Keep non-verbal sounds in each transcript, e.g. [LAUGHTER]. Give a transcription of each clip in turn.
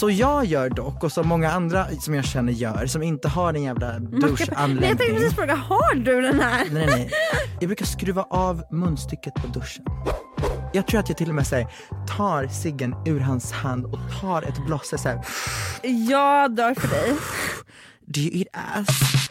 Så jag gör dock, och som många andra som jag känner gör, som inte har en jävla Nej, jag tänkte duschanläggning. precis fråga, har du den här? Nej, nej. Jag brukar skruva av munstycket på duschen. Jag tror att jag till och med så här, tar ciggen ur hans hand och tar ett så här. Jag dör för dig. Do you eat ass?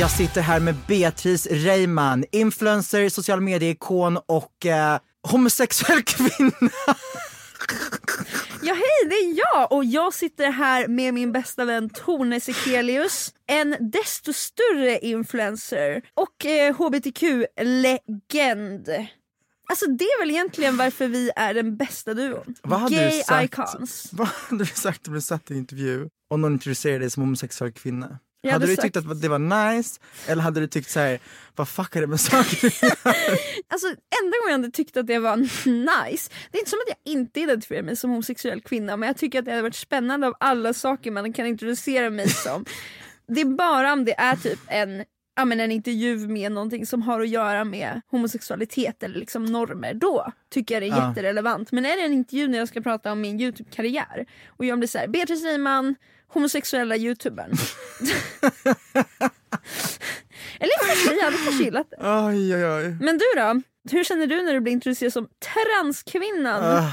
Jag sitter här med Beatrice Reimann, influencer, social medieikon och eh, homosexuell kvinna. Ja hej, det är jag och jag sitter här med min bästa vän Tone Sekelius, en desto större influencer och eh, hbtq-legend. Alltså det är väl egentligen varför vi är den bästa duon. Vad hade Gay du sagt? icons. Vad hade du sagt om du satt i en intervju och någon introducerade dig som homosexuell kvinna? Jag hade, hade du tyckt att det var nice eller hade du tyckt så här, vad fuck är det med saker [LAUGHS] Alltså enda gången jag hade tyckt att det var [LAUGHS] nice, det är inte som att jag inte identifierar mig som homosexuell kvinna men jag tycker att det hade varit spännande av alla saker man kan introducera mig som. det är bara om det är typ en Ja, men en intervju med någonting som har att göra med homosexualitet eller liksom normer, då tycker jag det är Ja. jätterelevant. Men är det en intervju när jag ska prata om min Youtube-karriär och jag blir såhär, Beatrice Reimann, homosexuella youtubern. [LAUGHS] eller för sig, jag hade kanske gillat det. Oj, oj, oj. Men du då? Hur känner du när du blir introducerad som transkvinnan? Ah,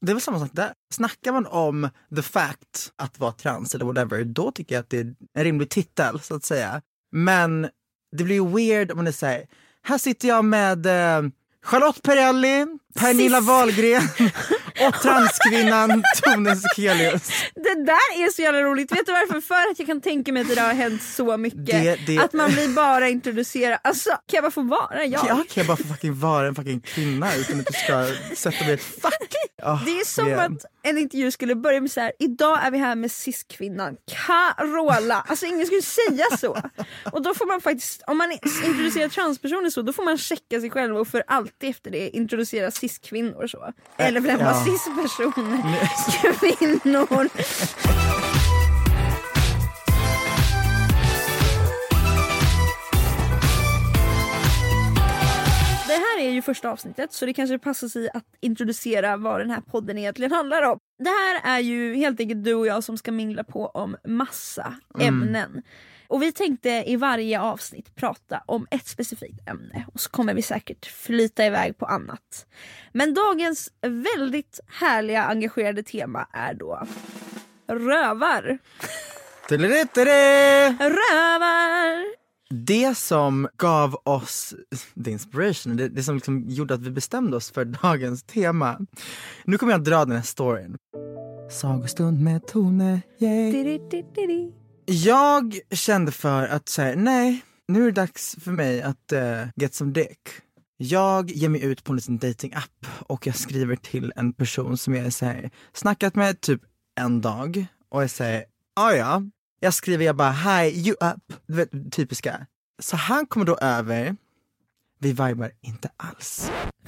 det är väl samma sak där. Snackar man om the fact att vara trans eller whatever, då tycker jag att det är en rimlig titel så att säga. Men det blir ju weird om man är såhär, här sitter jag med eh, Charlotte Perrelli, Pernilla. Wahlgren [LAUGHS] och transkvinnan Tone Sekelius. Det där är så jävla roligt, vet du varför? För att jag kan tänka mig att det där har hänt så mycket. Det- det- Att man blir bara introducerad, alltså kan jag bara få vara jag? Jag kan jag bara få fucking vara en fucking kvinna utan att du ska sätta mig i ett fack. Ah, Det är som yeah. att en intervju skulle börja med så här: idag är vi här med cis-kvinnan Carola. Alltså ingen skulle säga så. Och då får man faktiskt, om man introducerar transpersoner så, då får man checka sig själv och för alltid efter det introducera cis-kvinnor så. Eller för den Ja. cis-personer, [LAUGHS] kvinnor. Det här är ju första avsnittet så det kanske passar sig att introducera vad den här podden egentligen handlar om. Det här är ju helt enkelt du och jag som ska mingla på om massa ämnen. Och vi tänkte i varje avsnitt prata om ett specifikt ämne och så kommer vi säkert flyta iväg på annat. Men dagens väldigt härliga engagerade tema är då rövar. Rövar! Det som gav oss the inspiration, det, det som liksom gjorde att vi bestämde oss för dagens tema. Nu kommer jag dra den här storyn. Sagostund med Tone, yay. Di-di-di-di-di. Jag kände för att säga nej, nu är det dags för mig att uh, get some dick. Jag ger mig ut på en liten datingapp och jag skriver till en person som jag säger snackat med typ en dag och jag säger, ah, ja, jag skriver jag bara hi you up, du vet typiska. Så han kommer då över, vi vibar inte alls. [LAUGHS]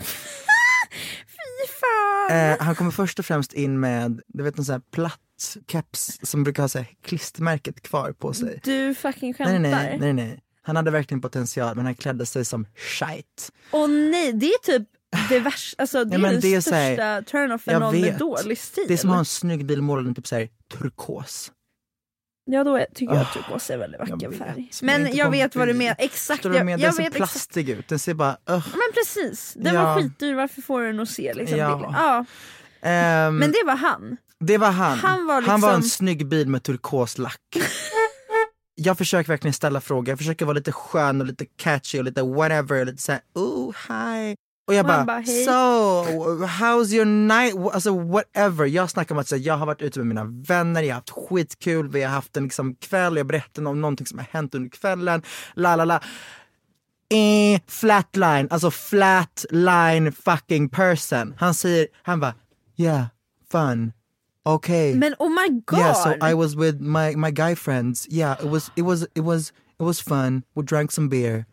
Fy fan! Eh, han kommer först och främst in med, du vet en sån här platt keps som brukar ha så här klistermärket kvar på sig. Du fucking Nej skämtar? nej, nej nej. Han hade verkligen potential men han klädde sig som shite. Åh nej, det är typ det värsta, alltså det Ja, är den det är så här- största turn-offen någon med vet. dålig stil. Det är som att ha en snygg bil målad i typ såhär turkos. Ja då är- tycker jag att Åh, turkos är väldigt vacker vet, färg. men jag jag vet vad du menar, exakt. Du jag Jag, menar? jag Den ser vet exakt. plastig ut, den ser bara ugh. Men precis, den Ja. var skitdyr, varför får du den att se liksom Ja. Ja. Ehm, Men det var han. Det var han. han var han var en liksom- snygg bil med turkoslack. [LAUGHS] jag försöker verkligen ställa frågor, jag försöker vara lite skön och lite catchy och lite whatever, och lite såhär oh hi. Och jag Och bara, bara, "Hej." so how's your night? Alltså whatever. Jag snackar om att jag har varit ute med mina vänner, jag har haft skitkul, vi har haft en liksom, kväll, jag berättar om någonting som har hänt under kvällen, la la la. Eh, flatline, alltså flatline fucking person. Han säger, han bara, yeah, fun, okay. Men oh my god! Yeah, so I was with my my guy friends. Yeah, it was it was it was it was fun. We drank some beer.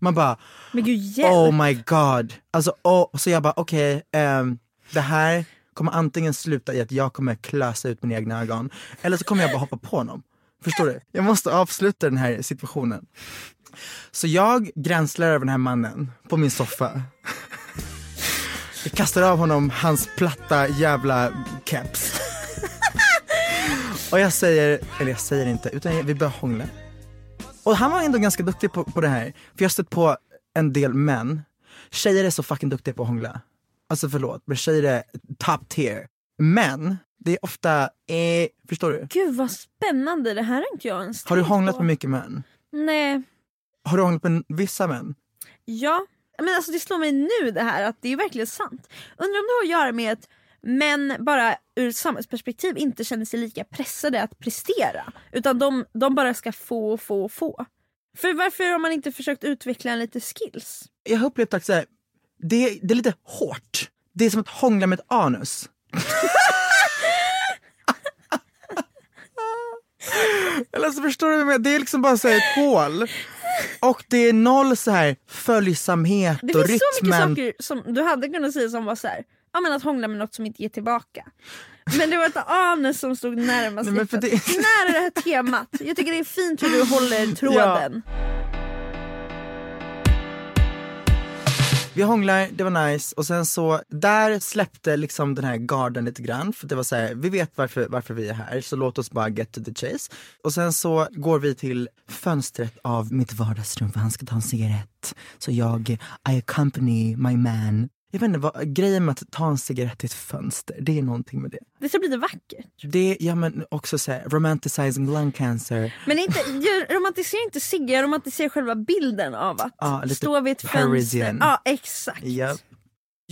Man bara, Men gud hjälp! oh my god. Alltså, oh, så jag bara, okej, ehm, det här kommer antingen sluta i att jag kommer klösa ut mina egna ögon, eller så kommer jag bara hoppa på honom. Förstår du? Jag måste avsluta den här situationen. Så jag gränslar över den här mannen på min soffa. Jag kastar av honom hans platta jävla keps. Och jag säger, eller jag säger inte, utan vi börjar hångla. Och han var ändå ganska duktig på, på det här. För jag har stött på en del män. Tjejer är så fucking duktiga på att hångla. Alltså förlåt, men tjejer är top tier. Men, det är ofta, eh, förstår du? Gud vad spännande, det här har inte jag ens Har du hånglat på. med mycket män? Nej, Har du hånglat med vissa män? ja. Men alltså det slår mig nu det här att det är verkligen sant. Undrar om det har att göra med att män bara ur ett samhällsperspektiv inte känner sig lika pressade att prestera. Utan de, de bara ska få och få och få. För varför har man inte försökt utveckla en lite skills? Jag har upplevt att så här, det, det är lite hårt. Det är som att hångla med ett anus. [LAUGHS] Eller så förstår du vad jag? Det är liksom bara så här ett hål. Och det är noll så här följsamhet Det och finns så mycket rytmen. saker som du hade kunnat säga som var så här, ja men att hångla med något som inte ger tillbaka. Men det var ett anus som stod närmast. Nej, det- [LAUGHS] Nära det här temat. Jag tycker det är fint hur du håller [LAUGHS] tråden. Vi hånglar, det var nice och sen så där släppte liksom den här garden lite grann för det var så här, vi vet varför, varför vi är här så låt oss bara get to the chase. Och sen så går vi till fönstret av mitt vardagsrum för han ska ta en cigarett. Så jag, I accompany my man. Jag vet inte, vad, grejen med att ta en cigarett i ett fönster, det är någonting med det. Det ska bli lite vackert. Det, ja men också såhär, romanticizing lung cancer. Men inte, jag romantiserar inte Sigge, jag romantiserar själva bilden av att Ja, stå vid ett Parisian. fönster. Ja exakt. Japp.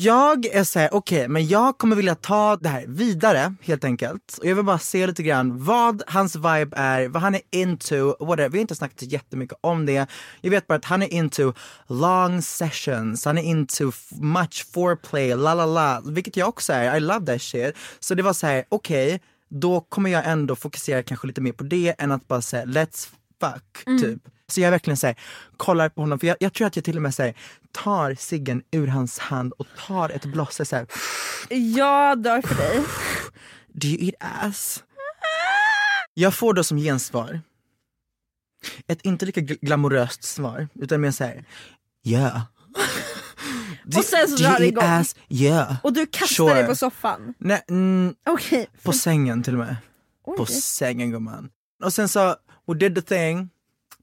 Jag är såhär, okej men jag kommer vilja ta det här vidare helt enkelt. Och jag vill bara se lite grann vad hans vibe är, vad han är into, whatever. Vi har inte snackat jättemycket om det. Jag vet bara att han är into long sessions, han är into much foreplay, la la la. Vilket jag också är, I love that shit. Så det var så här: okej, då kommer jag ändå fokusera kanske lite mer på det än att bara säga let's fuck, typ. Så jag verkligen säger kollar på honom, för jag, jag tror att jag till och med säger tar ciggen ur hans hand och tar ett blosse såhär, Jag dör för dig. do you eat ass? Jag får då som gensvar ett inte lika gl- glamoröst svar, utan mer såhär, yeah. Do- Och sen så drar det igång. ass? Yeah. Och du kastar Sure. dig på soffan. Nej, mm, Okej. på sängen till och med. Oj. På sängen gumman. Och sen så, we did the thing.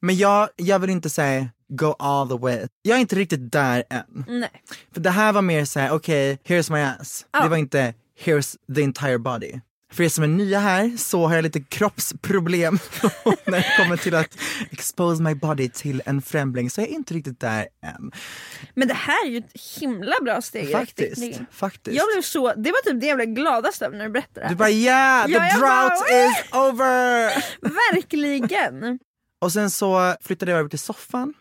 Men jag, jag vill inte säga go all the way. Jag är inte riktigt där än. Nej. För det här var mer såhär, okej, here's my ass. Ja. Det var inte here's the entire body. För er som är nya här så har jag lite kroppsproblem [LAUGHS] när det kommer till att expose my body till en främling. Så jag är inte riktigt där än. Men det här är ju ett himla bra steg Faktiskt. Faktiskt. Jag blev så, det var typ det jag blev gladast över när du berättade det Du här. bara yeah, the Ja, drought bara, is over! [LAUGHS] Verkligen! Och sen så flyttade jag över till soffan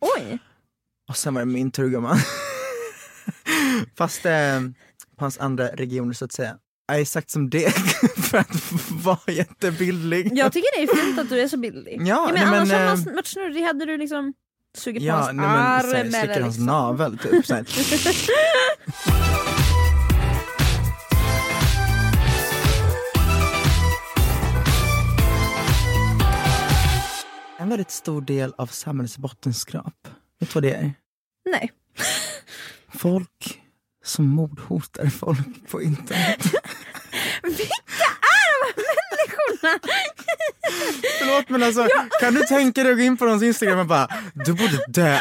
Oj! och sen var det min tur gumman. [LAUGHS] Fast eh, på hans andra regioner så att säga. Jag är sagt som deg [LAUGHS] för att vara jättebildlig. Jag tycker det är fint att du är så bildlig. Ja, jag nej, menar, annars men, hade eh, man varit snurrig, hade du liksom sugit på Ja, hans nej, men, arm så här, eller slickar hans liksom. navel typ. [LAUGHS] väldigt stor del av samhällets bottenskrap, vet du vad det är? Nej. Folk som mordhotar folk på internet. [LAUGHS] Vilka är de här människorna? Förlåt men alltså, kan du tänka dig att gå in på någons Instagram och bara du borde dö.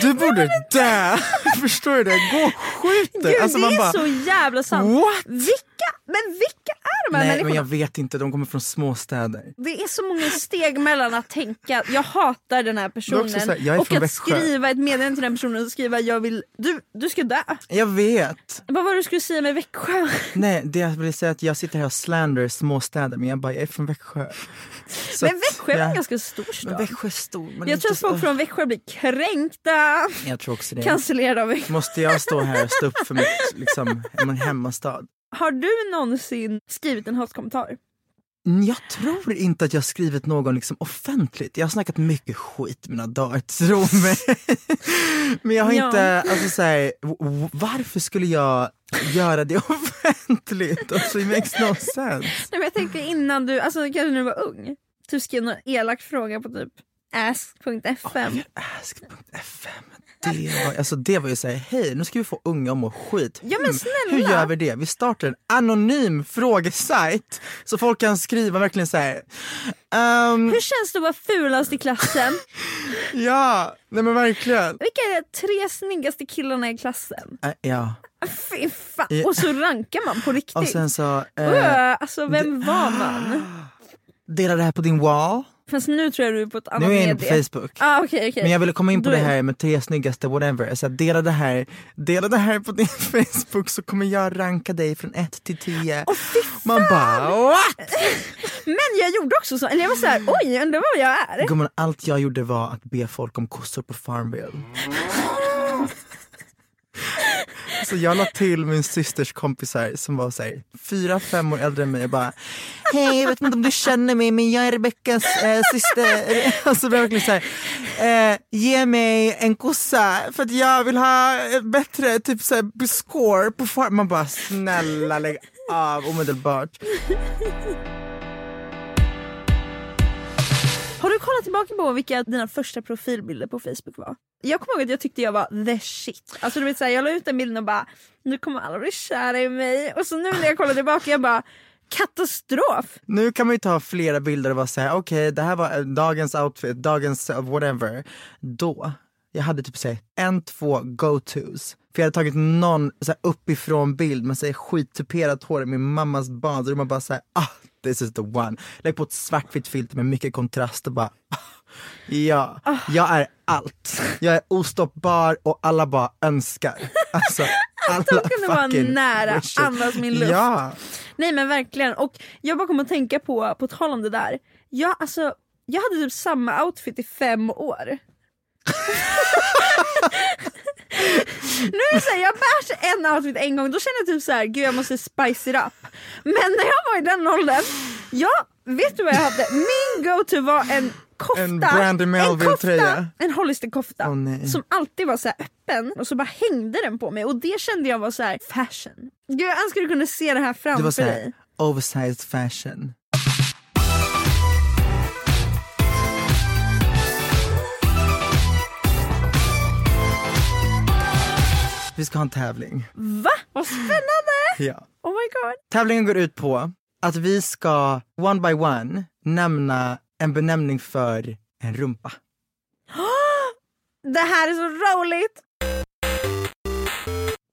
Du borde dö. [LAUGHS] Förstår du det? Gå och skjut dig. Alltså, det är bara, så jävla sant. What? Vilka, men vilka är de här Nej människorna? men jag vet inte, de kommer från småstäder. Det är så många steg mellan att tänka jag hatar den här personen här, jag och att Växjö. skriva ett meddelande till den personen och skriva jag vill, du, du ska dö. Jag vet. Vad var det du skulle säga med Växjö? Nej, det jag vill säga att jag sitter här och slander småstäder men jag bara, jag är från Växjö. Så men Växjö är jag- en ganska stor stad. Växjö är stor. Men Jag tror att folk från Växjö blir kränkta, Jag tror också det. cancellerade av Växjö. Måste jag stå här och stå upp för mitt, liksom, min hemmastad? Har du någonsin skrivit en hatkommentar? Mm, Jag tror inte att jag skrivit någon liksom offentligt. Jag har snackat mycket skit mina dagar, tro mig. [LAUGHS] Men jag har Ja. inte, alltså så här, varför skulle jag göra det [LAUGHS] offentligt? Alltså it makes no sense. Nej, men jag tänker innan du, alltså kanske när du var ung, du skrev någon elak fråga på typ ask.fm. Ask.fm. Det var, alltså det var ju såhär, hej nu ska vi få unga att må skit. Ja, men Hmm, snälla. Hur gör vi det? Vi startar en anonym frågesajt så folk kan skriva verkligen så här. ehm, Hur känns det att vara fulast i klassen? [LAUGHS] ja, nej men verkligen. Vilka är de tre snyggaste killarna i klassen? Äh, ja. Fy fan. Ja. Och så rankar man på riktigt. Och sen så, eh, Öh, alltså vem var man? [GASPS] dela det här på din wall. Fast nu tror jag du är på ett annat Nu är jag inne på medie. Facebook. Ah, okej, okej. Men jag ville komma in på Då det är- här med tre snyggaste whatever. Alltså, dela det här Dela det här på din [LAUGHS] Facebook så kommer jag ranka dig från 1 till 10. Man bara what? [LAUGHS] Men jag gjorde också så, eller jag var så här, oj undrar vad jag är. Gumman, allt jag gjorde var att be folk om kossor på Farmville. [LAUGHS] Så jag la till min systers kompisar som var så här, fyra, fem år äldre än mig och bara Hej, jag vet inte om du känner mig men jag är Rebeckas eh, syster. [LAUGHS] Alltså verkligen så här, eh, ge mig en kossa för att jag vill ha eh, bättre typ så här, score på farm. Man bara snälla lägg av omedelbart. Har du kollat tillbaka på vilka dina första profilbilder på Facebook var? Jag kommer ihåg att jag tyckte jag var the shit. Alltså du vet såhär, jag la ut den bilden och bara nu kommer alla bli kära i mig. Och så nu när jag kollar tillbaka jag bara katastrof. Nu kan man ju ta flera bilder och vara såhär, okej det här var eh, dagens outfit, dagens eh, whatever. Då, jag hade typ såhär en, två go-tos. För jag hade tagit någon så här, uppifrån bild med såhär skittuperat hår i min mammas badrum och bara såhär, ah this is the one. Lägg på ett svartvitt filter med mycket kontrast och bara, ah, ja, jag är allt. Jag är ostoppbar och alla bara önskar. [LAUGHS] Alltså, alla De kunde vara nära, wishes. andas min luft. Ja. Nej men verkligen. Och jag bara kom att tänka på, på tal om det där. Jag, alltså, jag hade typ samma outfit i fem år. [LAUGHS] nu är det såhär, jag bär sig en outfit en gång, då känner jag typ såhär, gud jag måste spice it up. Men när jag var i den åldern, ja, vet du vad jag hade? Min go-to var en kofta, En Brandy en, Melville-tröja. en Hollister kofta Åh, nej. som alltid var så här öppen och så bara hängde den på mig och det kände jag var så här fashion. Gud jag önskar du kunde se det här Det framför var såhär dig. oversized fashion. Vi ska ha en tävling. Va? Vad spännande! Ja. Oh my god. Tävlingen går ut på att vi ska one by one nämna en benämning för en rumpa. [GASPS] Det här är så roligt!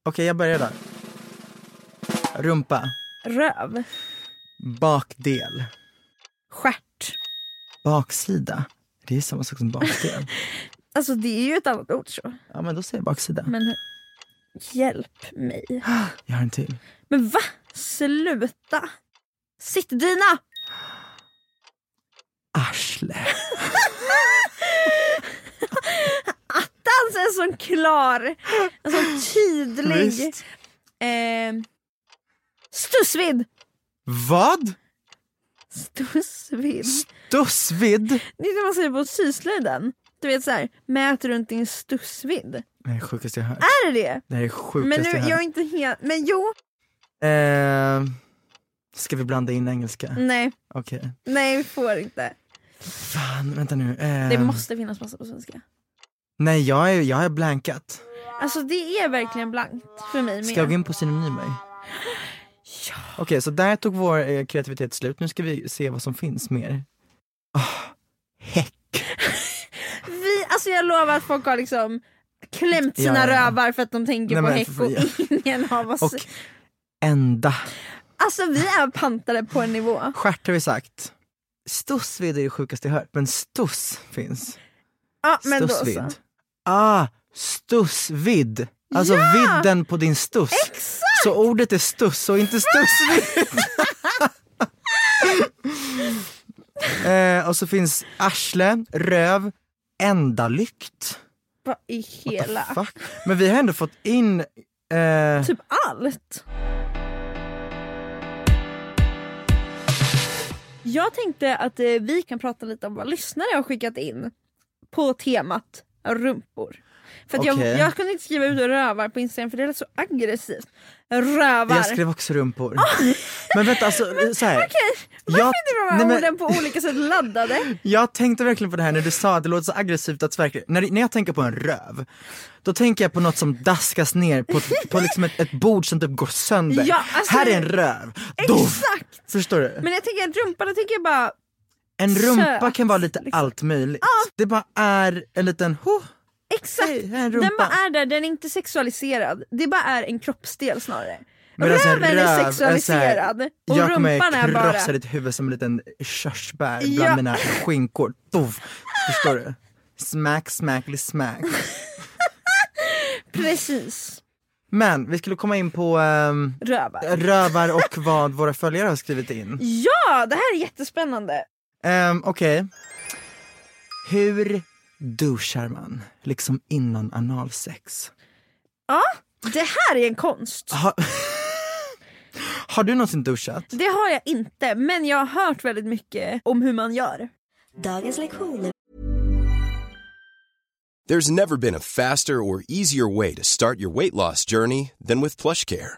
Okej, jag börjar där. Rumpa, Röv. bakdel, Stjärt. baksida. Det är samma sak som bakdel. [LAUGHS] Alltså det är ju ett annat ord så. Ja, men då säger jag baksida. Men hjälp mig. [GASPS] Jag har en till. Men va? Sluta! Sittdyna! arsle. Attans en sån klar, en sån tydlig eh, stussvidd. Vad? Stussvidd. Stussvidd? Det är det man säger på syslöjden. Du vet såhär, mät runt din stussvidd. Det är det sjukaste jag hört. Är det det? Det är det sjukaste men nu, jag hört. Jag är inte helt, men jo. Eh ska vi blanda in engelska? nej, Okej. nej vi får inte. Fan, vänta nu. Eh, Det måste finnas massa på svenska. Nej, jag, är, jag har blankat. Alltså det är verkligen blankt för mig. Ska jag gå in på synonymer? [GASPS] Ja. Okej, så där tog vår eh, kreativitet slut. Nu ska vi se vad som finns mer. Ah, häck. [LAUGHS] Vi, alltså jag lovar att folk har liksom klämt sina ja, ja. rövar för att de tänker Nej, på men häck för- och ja. ingen av oss. Och ända. Alltså vi är pantade på en nivå. Stjärt har vi sagt. Stussvidd är det sjukaste jag hört, men stuss finns. Ja men då Stussvidd. så. Ah, stussvidd. Alltså vidden på din stuss. Exakt! Så ordet är stuss och inte stussvidd. [LAUGHS] eh, och så finns arsle, röv, ändalykt. Vad i hela... Men vi har ändå fått in eh, Typ allt. Jag tänkte att eh, vi kan prata lite om vad lyssnare har skickat in på temat rumpor. För att Okej. jag, jag kunde inte skriva ut rövar på Instagram för det är så aggressivt. Rövar. Jag skrev också rumpor. Men vänta alltså, [LAUGHS] så här. Varför jag, är de här nej, men- orden på olika sätt laddade? [LAUGHS] jag tänkte verkligen på det här när du sa att det låter så aggressivt att verkligen, när, när jag tänker på en röv, då tänker jag på något som daskas ner på, på [LAUGHS] liksom ett, ett bord som typ går sönder. Ja, alltså- här är en röv! Exakt! Förstår du? Men jag tänker en rumpa, då tänker jag bara En rumpa söt, kan vara lite liksom. allt möjligt. Det bara är en liten, ho, exakt, Hej, här är en den bara är där, den är inte sexualiserad. Det bara är en kroppsdel snarare. Medan en Röven röv är sexualiserad och jag kommer rumpan är bara... krossa ditt huvud som en liten körsbär Ja. bland mina skinkor. Doff! Förstår du? Smack, smackly smack. [LAUGHS] Precis. Men vi skulle komma in på ehm, Rövar. rövar och [LAUGHS] vad våra följare har skrivit in. Ja, det här är jättespännande. Um, Okej. Hur duschar man liksom innan analsex? Ja, det här är en konst. Ha, [LAUGHS] har du någonsin duschat? Det har jag inte, men jag har hört väldigt mycket om hur man gör. Dagens lektion There's never been a faster or easier way to start your weight loss journey than with PlushCare.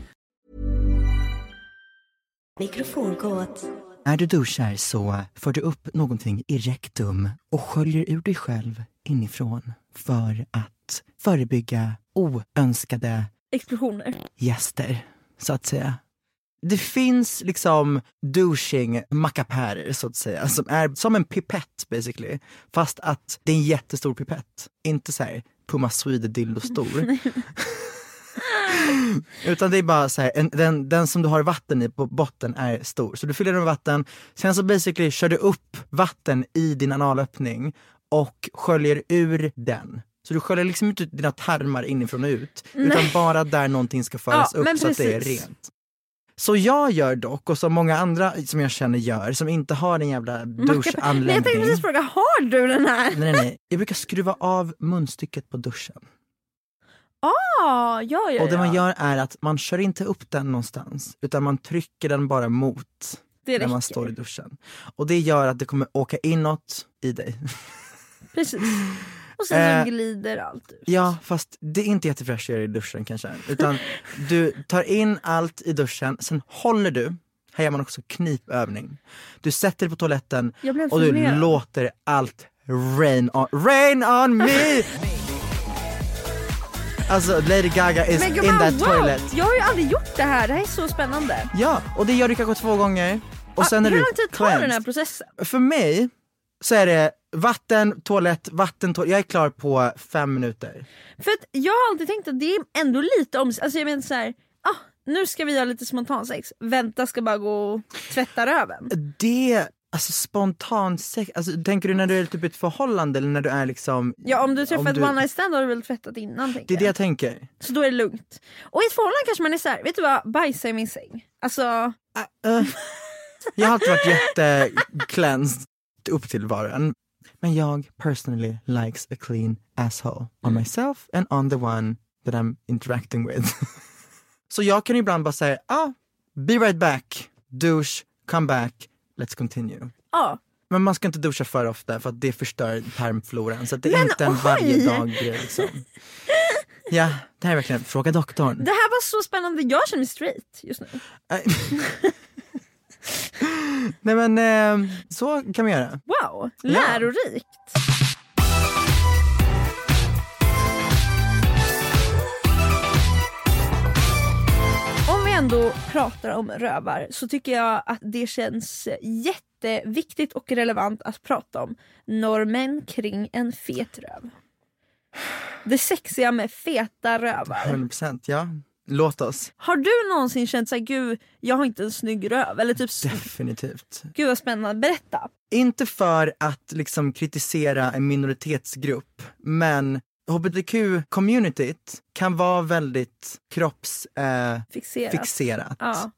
Mikrofonkåt. När du duschar så får du upp någonting i rektum och sköljer ur dig själv inifrån för att förebygga oönskade Explosioner. gäster, så att säga. Det finns liksom douching mackapärer så att säga, som är som en pipett basically. Fast att det är en jättestor pipett. Inte så här Puma Swede dildo stor. [LAUGHS] [LAUGHS] Utan det är bara så här, en, den, den som du har vatten i på botten är stor. Så du fyller den med vatten, sen så basically kör du upp vatten i din analöppning och sköljer ur den. Så du sköljer liksom inte ut dina tarmar inifrån och ut, utan bara där någonting ska föras Ja, upp så att det är precis. rent. Så jag gör dock, och som många andra som jag känner gör, som inte har en jävla Nej, jag tänkte duschanläggning. precis fråga, har du den här? Nej, nej, nej. Jag brukar skruva av munstycket på duschen. Ah, ja, ja, Och det man gör är att man kör inte upp den någonstans, utan man trycker den bara mot Det när man står i duschen. Och det gör att det kommer åka inåt i dig. Precis. [LAUGHS] Och sen Eh, så glider allt ut. Ja, fast det är inte jättefräscht att göra i duschen kanske. Utan du tar in allt i duschen, sen håller du, här gör man också knipövning. Du sätter dig på toaletten och du låter allt rain on, rain on me! [LAUGHS] Alltså Lady Gaga is Men in that wow! toilet. Jag har ju aldrig gjort det här, det här är så spännande. Ja, och det gör du kanske två gånger. Och sen ah, är hur lång tid tar den här cleansed. processen? För mig så är det vatten, toalett, vatten, toalett. Jag är klar på fem minuter. För att jag har alltid tänkt att det är ändå lite om... Alltså jag menar så här, ah, nu ska vi ha lite spontansex, vänta ska bara gå och tvätta röven. Det, alltså spontan sex, alltså, tänker du när du är typ i ett förhållande eller när du är liksom... Ja om du träffar ett du- one night stand har du väl tvättat innan Det är det jag. tänker. Så då är det lugnt. Och i ett förhållande kanske man är så här, vet du vad, bajsa i min säng. Alltså, Uh, jag har alltid varit jätte-cleansed upp till var och en. Men jag personally likes a clean asshole on myself and on the one that I'm interacting with. [LAUGHS] Så jag kan ibland bara säga, ah, be right back, douche, come back, let's continue. ja. Men man ska inte duscha för ofta för att det förstör tarmfloran. Så att det är Men inte en oj! varje dag grej liksom. Ja, det här är verkligen, fråga doktorn. Det här var så spännande, jag känner mig straight just nu. Nej. [LAUGHS] Nej men eh, så kan man göra. Wow, lärorikt. Om ändå pratar om rövar så tycker jag att det känns jätteviktigt och relevant att prata om normen kring en fet röv. Det sexiga med feta rövar. 100% ja. Låt oss. Har du någonsin känt såhär, gud jag har inte en snygg röv? Eller typ, Definitivt. gud vad spännande, berätta. Inte för att liksom kritisera en minoritetsgrupp, men hbtq-communityt kan vara väldigt kroppsfixerat. Eh. Ja.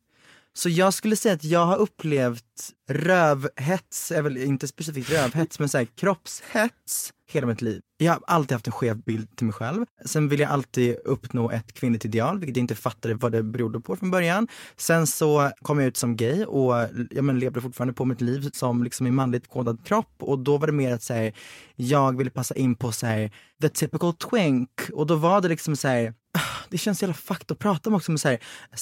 Så jag skulle säga att jag har upplevt rövhets, inte specifikt rövhets, men så här, kroppshets hela mitt liv. Jag har alltid haft en skev bild till mig själv. Sen vill jag alltid uppnå ett kvinnligt ideal, vilket jag inte fattade vad det berodde på från början. Sen så kom jag ut som gay och ja, men levde fortfarande på mitt liv som liksom i manligt kodad kropp och då var det mer att säga jag ville passa in på så här, the typical twink och då var det liksom så här det känns jävla fucked att prata om också med såhär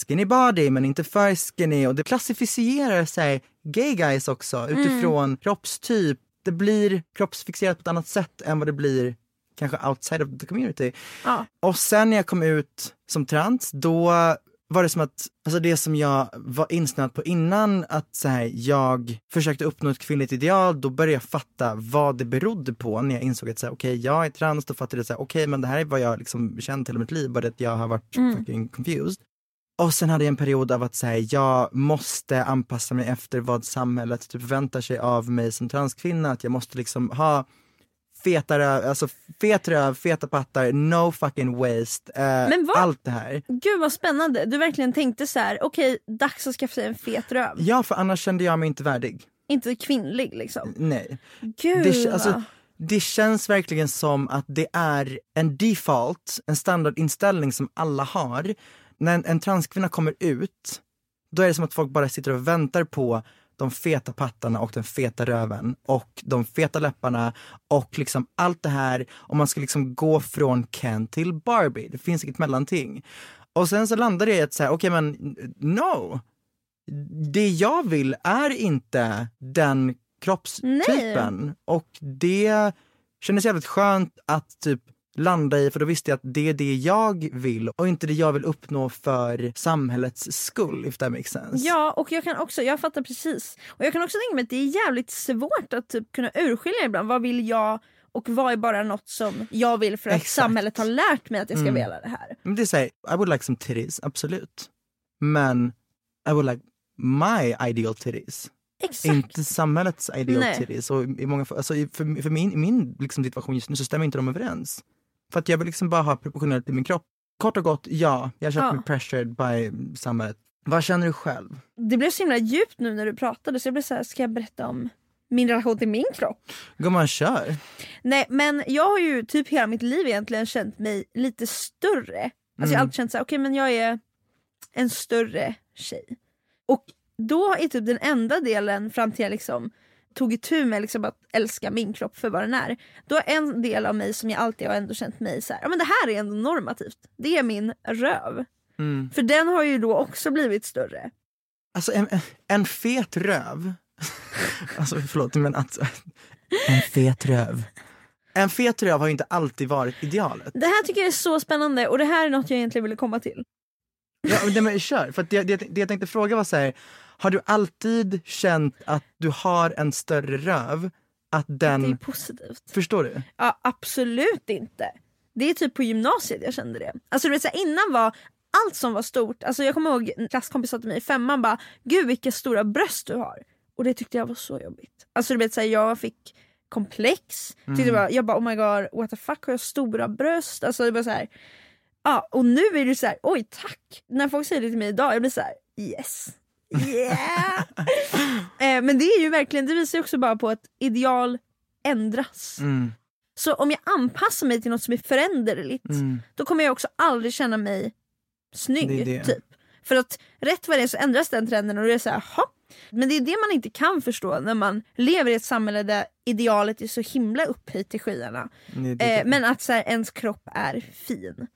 skinny body men inte för skinny och det klassificerar sig gay guys också utifrån kroppstyp. Det blir kroppsfixerat på ett annat sätt än vad det blir kanske outside of the community. Ja. Och sen när jag kom ut som trans, då var det som att, alltså det som jag var insnöad på innan, att så här, jag försökte uppnå ett kvinnligt ideal, då började jag fatta vad det berodde på när jag insåg att okej, jag är trans, då fattade jag så här, okej, men det här är vad jag liksom känt hela mitt liv, bara att jag har varit fucking confused. Och sen hade jag en period av att säga jag måste anpassa mig efter vad samhället typ förväntar sig av mig som transkvinna, att jag måste liksom ha feta röv, alltså fet röv, feta pattar, no fucking waste, eh, allt det här. Gud vad spännande, du verkligen tänkte så här: okej dags att skaffa sig en fet röv. Ja, för annars kände jag mig inte värdig. Inte kvinnlig liksom. Nej. Gud Det, alltså, det känns verkligen som att det är en default, en standardinställning som alla har. När en, en transkvinna kommer ut, då är det som att folk bara sitter och väntar på de feta pattarna och den feta röven och de feta läpparna och liksom allt det här. Och man ska liksom gå från Ken till Barbie. Det finns inget mellanting. Och sen så landar det i att säga, okej men no. Det jag vill är inte den kroppstypen. Och det kändes jävligt skönt att typ landa i, för då visste jag att det är det jag vill och inte det jag vill uppnå för samhällets skull, if that makes sense. Ja och jag kan också, jag fattar precis. Och jag kan också tänka mig att det är jävligt svårt att typ kunna urskilja ibland, vad vill jag och vad är bara något som jag vill för att Exakt. samhället har lärt mig att jag ska Mm. vilja det här. Men det är såhär, I would like some titties, absolut. Men I would like my ideal titties. Exakt. Inte samhällets ideal titties. Och i många, alltså, för, för min, min liksom, situation just nu så stämmer inte de överens. För att jag vill liksom bara ha proportionellt i min kropp. Kort och gott, ja, jag känt Ja. mig pressured by samhället Vad känner du själv? Det blev så himla djupt nu när du pratade så jag blev så här, ska jag berätta om min relation till min kropp? Gumman, kör. Nej men jag har ju typ hela mitt liv egentligen känt mig lite större. Alltså jag har Mm. alltid känt såhär, okej men jag är en större tjej. Och då är typ den enda delen fram till jag liksom tog itu med liksom att älska min kropp för vad den är. Då är en del av mig som jag alltid har ändå känt mig så här, ja men det här är ändå normativt. Det är min röv. Mm. För den har ju då också blivit större. Alltså en, en fet röv. [LAUGHS] alltså förlåt men att... En fet röv. En fet röv har ju inte alltid varit idealet. Det här tycker jag är så spännande och det här är något jag egentligen ville komma till. Ja, men men kör. För att det, det, det jag tänkte fråga var så här, har du alltid känt att du har en större röv? Att den... Det är positivt. Förstår du? Ja, absolut inte. Det är typ på gymnasiet jag kände det. Alltså du vet, så här, innan var allt som var stort, alltså jag kommer ihåg en klasskompis sa till mig i femman bara Gud vilka stora bröst du har. Och det tyckte jag var så jobbigt. Alltså du vet så här, jag fick komplex. Tyckte Mm. bara, jag bara oh my god what the fuck har jag stora bröst? Alltså det var så här. Ja och nu är det så här, oj tack. När folk säger det till mig idag jag blir så här, yes. Yeah! eh, men det är ju verkligen, det visar ju också bara på att ideal ändras. Mm. Så om jag anpassar mig till något som är föränderligt Mm. då kommer jag också aldrig känna mig snygg. Det det. Typ. För att rätt vad det är så ändras den trenden och det är så här, "Jaha." Men det är det man inte kan förstå när man lever i ett samhälle där idealet är så himla upphöjt till skyarna. Det det. Eh, men att så här, ens kropp är fin.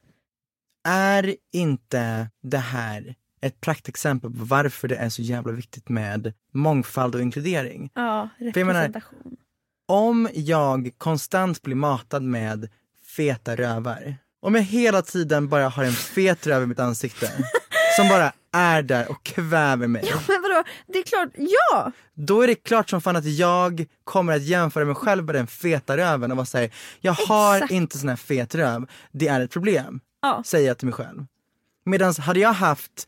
Är inte det här ett praktexempel på varför det är så jävla viktigt med mångfald och inkludering? Ja, jag menar- representation. Om jag konstant blir matad med feta rövar, om jag hela tiden bara har en fet röv i mitt ansikte [LAUGHS] som bara är där och kväver mig. Men vadå, det är klart, ja! Då är det klart som fan att jag kommer att jämföra mig själv med den feta röven och vara såhär, jag har Exakt. inte sån här fet röv, det är ett problem. Ja. Säger jag till mig själv. Medan hade jag haft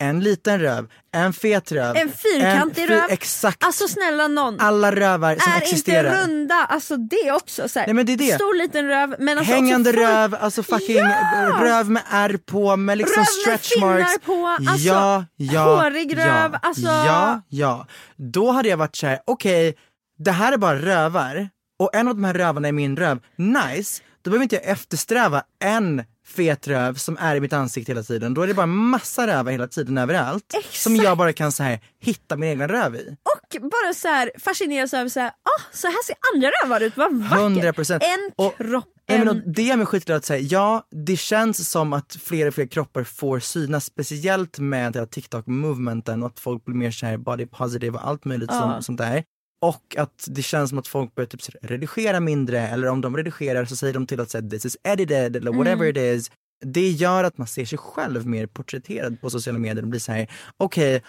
en liten röv, en fet röv, En fyrkantig en fy- röv. Exakt, Alltså snälla någon. alla rövar som är existerar. inte runda, alltså det också. Så här, Nej, men det är det. Stor liten röv men alltså Hängande också röv, alltså fucking Ja! röv med ärr på med liksom Röv med stretch finnar marks. på, alltså, ja, ja, hårig röv, ja, alltså- Ja, ja. Då hade jag varit såhär, okej, det här är bara rövar och en av de här rövarna är min röv. Nice, då behöver inte jag eftersträva en fet röv som är i mitt ansikte hela tiden. Då är det bara massa rövar hela tiden överallt. Som jag bara kan så här, hitta min egen röv i. Och bara så här fascineras över så här, ah, så här ser andra rövar ut, vad vackert! 100%. En Och- kropp, men en... och det är mig skitglad att säga, ja det känns som att fler och fler kroppar får synas, speciellt med TikTok-movementen och att folk blir mer såhär body positive och allt möjligt Ja. sånt där. Och att det känns som att folk börjar typ så redigera mindre eller om de redigerar så säger de till att säga this is edited eller whatever Mm. it is. Det gör att man ser sig själv mer porträtterad på sociala medier och blir såhär, okej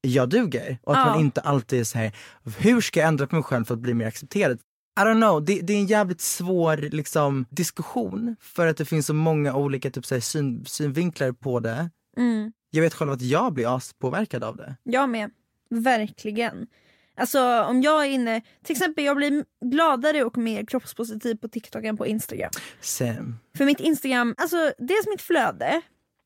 jag duger. Och att Ja. man inte alltid är såhär, hur ska jag ändra på mig själv för att bli mer accepterad? I don't know, det, det är en jävligt svår liksom, diskussion för att det finns så många olika typ, så här, syn, synvinklar på det. Mm, Jag vet själv att jag blir aspåverkad av det. jag med. Verkligen. Alltså om jag är inne, till exempel jag blir gladare och mer kroppspositiv på TikTok än på Instagram. Same. För mitt Instagram, alltså dels mitt flöde,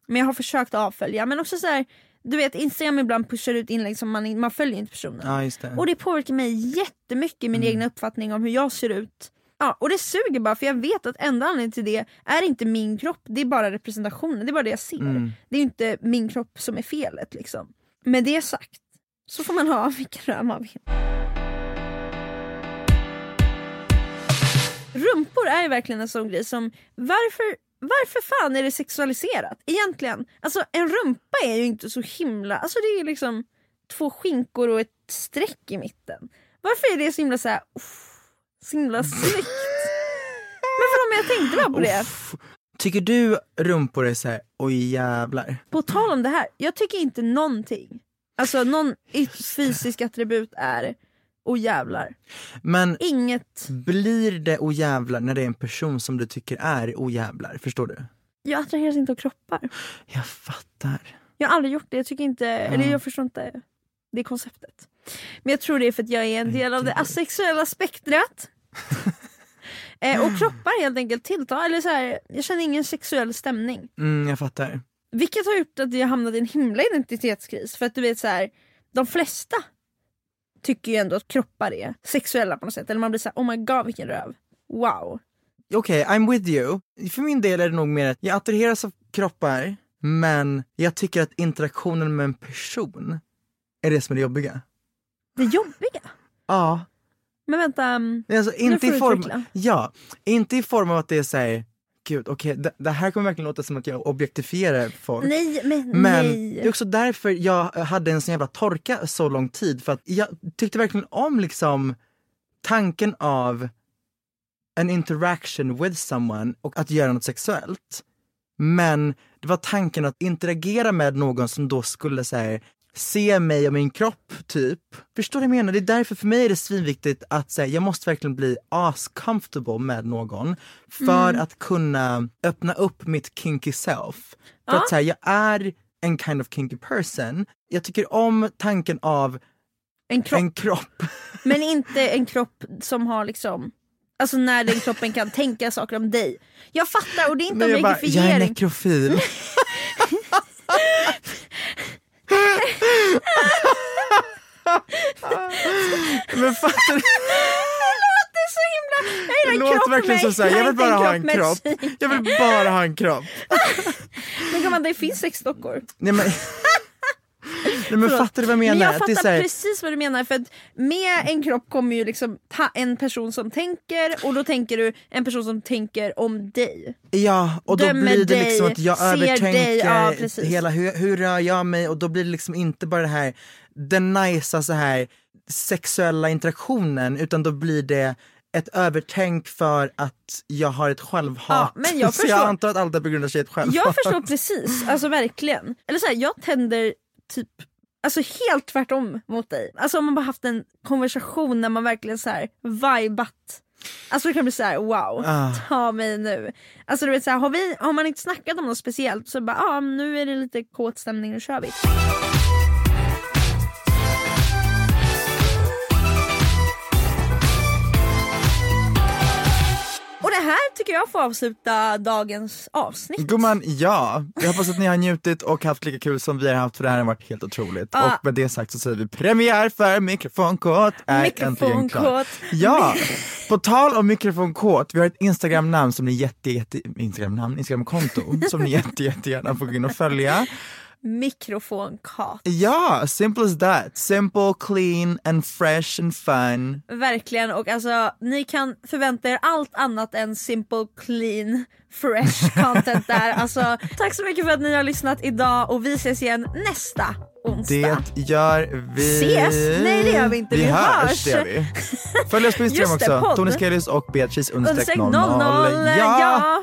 men jag har försökt avfölja men också så här, du vet Instagram ibland pushar ut inlägg som man, man följer inte personen. Ja just det. Och det påverkar mig jättemycket min egna uppfattning om hur jag ser ut. Ja, och det suger bara för jag vet att enda anledningen till det är inte min kropp, det är bara representationen, det är bara det jag ser. Mm. Det är inte min kropp som är felet liksom. Med det sagt så får man ha [LAUGHS] vilken röv man vill. Rumpor är ju verkligen en sån grej som, varför, varför fan är det sexualiserat egentligen? Alltså en rumpa är ju inte så himla, alltså det är ju liksom två skinkor och ett streck i mitten. Varför är det så himla såhär, så himla snyggt? [LAUGHS] Men för om jag tänkte bara på det. Uff. Tycker du rumpor är såhär, oj jävlar? På tal om det här, jag tycker inte någonting, alltså någon fysisk attribut är och jävlar. Men Inget, blir det ojävlar när det är en person som du tycker är ojävlar? Förstår du? jag attraheras inte av kroppar. Jag fattar. Jag har aldrig gjort det, jag tycker inte, eller jag förstår inte det konceptet. Men jag tror det är för att jag är en del av det asexuella spektrat. [LAUGHS] eh, och kroppar helt enkelt tilltar, eller så här, jag känner ingen sexuell stämning. Mm, jag fattar. Vilket har gjort att jag hamnat i en himla identitetskris. För att du vet så här, de flesta tycker ju ändå att kroppar är sexuella på något sätt. Eller man blir såhär, oh my god vilken röv. Wow. Okej, I'm with you. För min del är det nog mer att jag attraheras av kroppar, men jag tycker att interaktionen med en person är det som är det jobbiga. Det jobbiga? Ja. Men vänta, Alltså, nu inte, får i form, utveckla. ja, inte i form av att det är såhär, gud okej, det, det här kommer verkligen låta som att jag objektifierar folk. Nej men, Men nej. det är också därför jag hade en sån jävla torka så lång tid. För att jag tyckte verkligen om liksom tanken av en interaction with someone och att göra något sexuellt. Men det var tanken att interagera med någon som då skulle säga se mig och min kropp, typ. Förstår du vad jag menar? Det är därför för mig är det svinviktigt att säga jag måste verkligen bli as comfortable med någon för Mm. att kunna öppna upp mitt kinky self. För Ja. att säga jag är en kind of kinky person. Jag tycker om tanken av En kropp. en kropp. [LAUGHS] Men inte en kropp som har liksom Alltså när den kroppen kan tänka saker om dig. Jag fattar och det är inte Nej, jag, bara, jag är nekrofil. [LAUGHS] [LAUGHS] Men fattar du? Det är så himla... Jag gillar låter verkligen som såhär, jag vill bara ha en kropp. Jag vill bara ha en kropp. Men gumman det finns sexdockor. Nej men, Nej, men fattar du vad jag menar? Men jag fattar här- precis vad du menar för med en kropp kommer ju liksom ta en person som tänker och då tänker du en person som tänker om dig. Ja, och då dömer blir det dig, liksom att jag övertänker dig, ja, hela hur, hur rör jag mig och då blir det liksom inte bara det här den nicea så här sexuella interaktionen utan då blir det ett övertänk för att jag har ett självhat. Ja, men jag [LAUGHS] så jag förstår. antar att allt det begrundar sig i ett självhat. Jag förstår precis, alltså verkligen. Eller så här, jag tänder typ Alltså helt tvärtom mot dig. Alltså om man bara haft en konversation där man verkligen så här vibat. Alltså det kan bli så här: wow, Ah. ta mig nu. Alltså du vet så här, har, vi, har man inte snackat om något speciellt så bara ah, nu är det lite kåt stämning, nu kör vi. Det här tycker jag får avsluta dagens avsnitt. Gumman, ja. Jag hoppas att ni har njutit och haft lika kul som vi har haft för det här har varit helt otroligt. Ja. Och med det sagt så säger vi premiär för mikrofonkåt är äntligen klar. Ja, på tal om mikrofonkåt, vi har ett Instagram-namn som ni jätte, jätte, Instagram-namn, Instagram-konto som ni jätte, jättegärna får gå in och följa. Mikrofonkat. Ja, simple as that. Simple, clean and fresh and fun. Verkligen och alltså ni kan förvänta er allt annat än simple, clean, fresh [LAUGHS] content där. Alltså tack så mycket för att ni har lyssnat idag och vi ses igen nästa onsdag. Det gör vi. Ses? Nej, det gör vi inte. Vi, Vi hörs. hörs. Det gör vi. Följ oss på [LAUGHS] Instagram också. Tony Skellius och Beatrice Understreck 00. 00. Ja.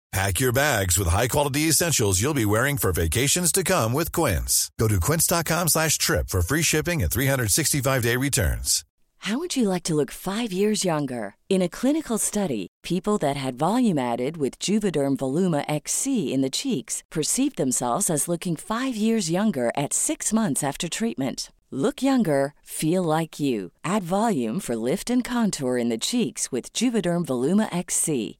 Pack your bags with high-quality essentials you'll be wearing for vacations to come with Quince. Go to quince.com slash trip for free shipping and 365-day returns. How would you like to look five years younger? In a clinical study, people that had volume added with Juvederm Voluma XC in the cheeks perceived themselves as looking five years younger at six months after treatment. Look younger, feel like you. Add volume for lift and contour in the cheeks with Juvederm Voluma XC.